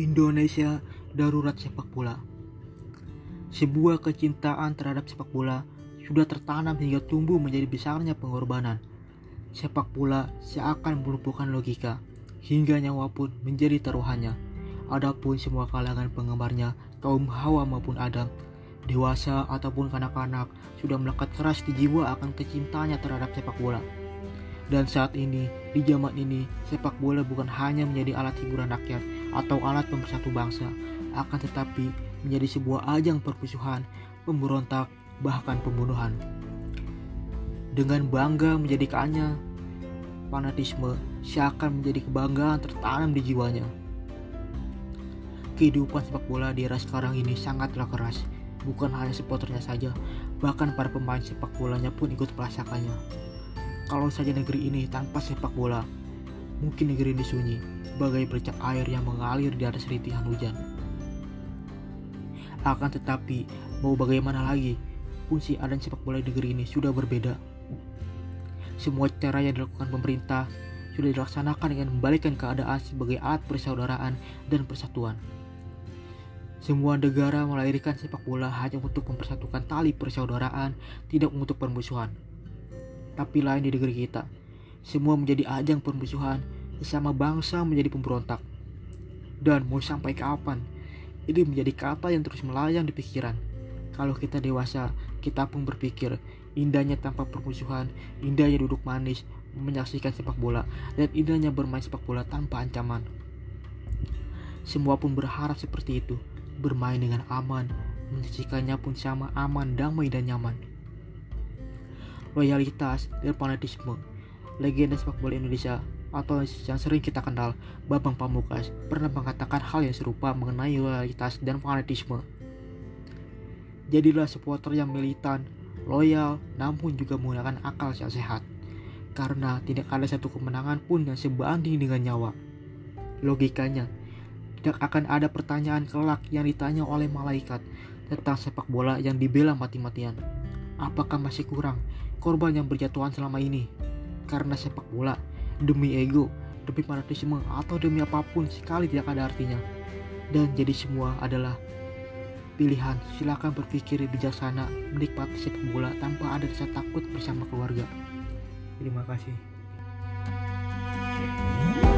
Indonesia darurat sepak bola. Sebuah kecintaan terhadap sepak bola sudah tertanam hingga tumbuh menjadi besarnya pengorbanan. Sepak bola seakan melumpuhkan logika, hingga nyawa pun menjadi taruhannya. Adapun semua kalangan penggemarnya, kaum Hawa maupun Adam, dewasa ataupun kanak-kanak, sudah melekat keras di jiwa akan kecintanya terhadap sepak bola. Dan saat ini, di zaman ini, sepak bola bukan hanya menjadi alat hiburan rakyat atau alat pemersatu bangsa, akan tetapi menjadi sebuah ajang permusuhan, pemberontak, bahkan pembunuhan. Dengan bangga menjadikannya, fanatisme seakan menjadi kebanggaan tertanam di jiwanya. Kehidupan sepak bola di era sekarang ini sangatlah keras, bukan hanya supporternya saja, bahkan para pemain sepak bolanya pun ikut merasakannya. Kalau saja negeri ini tanpa sepak bola, mungkin negeri ini sunyi, bagai bercak air yang mengalir di atas rintihan hujan. Akan tetapi, mau bagaimana lagi, fungsi adanya sepak bola di negeri ini sudah berbeda. Semua cara yang dilakukan pemerintah sudah dilaksanakan dengan membalikkan keadaan sebagai alat persaudaraan dan persatuan. Semua negara melahirkan sepak bola hanya untuk mempersatukan tali persaudaraan, tidak untuk permusuhan tapi lain di negeri kita. Semua menjadi ajang permusuhan, sesama bangsa menjadi pemberontak. Dan mau sampai kapan? Ini menjadi kata yang terus melayang di pikiran. Kalau kita dewasa, kita pun berpikir indahnya tanpa permusuhan, indahnya duduk manis, menyaksikan sepak bola, dan indahnya bermain sepak bola tanpa ancaman. Semua pun berharap seperti itu, bermain dengan aman, menyaksikannya pun sama aman, damai, dan nyaman loyalitas, dan fanatisme. Legenda sepak bola Indonesia atau yang sering kita kenal, Babang Pamungkas, pernah mengatakan hal yang serupa mengenai loyalitas dan fanatisme. Jadilah supporter yang militan, loyal, namun juga menggunakan akal yang sehat. Karena tidak ada satu kemenangan pun yang sebanding dengan nyawa. Logikanya, tidak akan ada pertanyaan kelak yang ditanya oleh malaikat tentang sepak bola yang dibela mati-matian. Apakah masih kurang korban yang berjatuhan selama ini? Karena sepak bola, demi ego, demi fanatisme, atau demi apa pun sekali tidak ada artinya. Dan jadi semua adalah pilihan. Silakan berpikir bijaksana, menikmati sepak bola tanpa ada rasa takut bersama keluarga. Terima kasih. thank you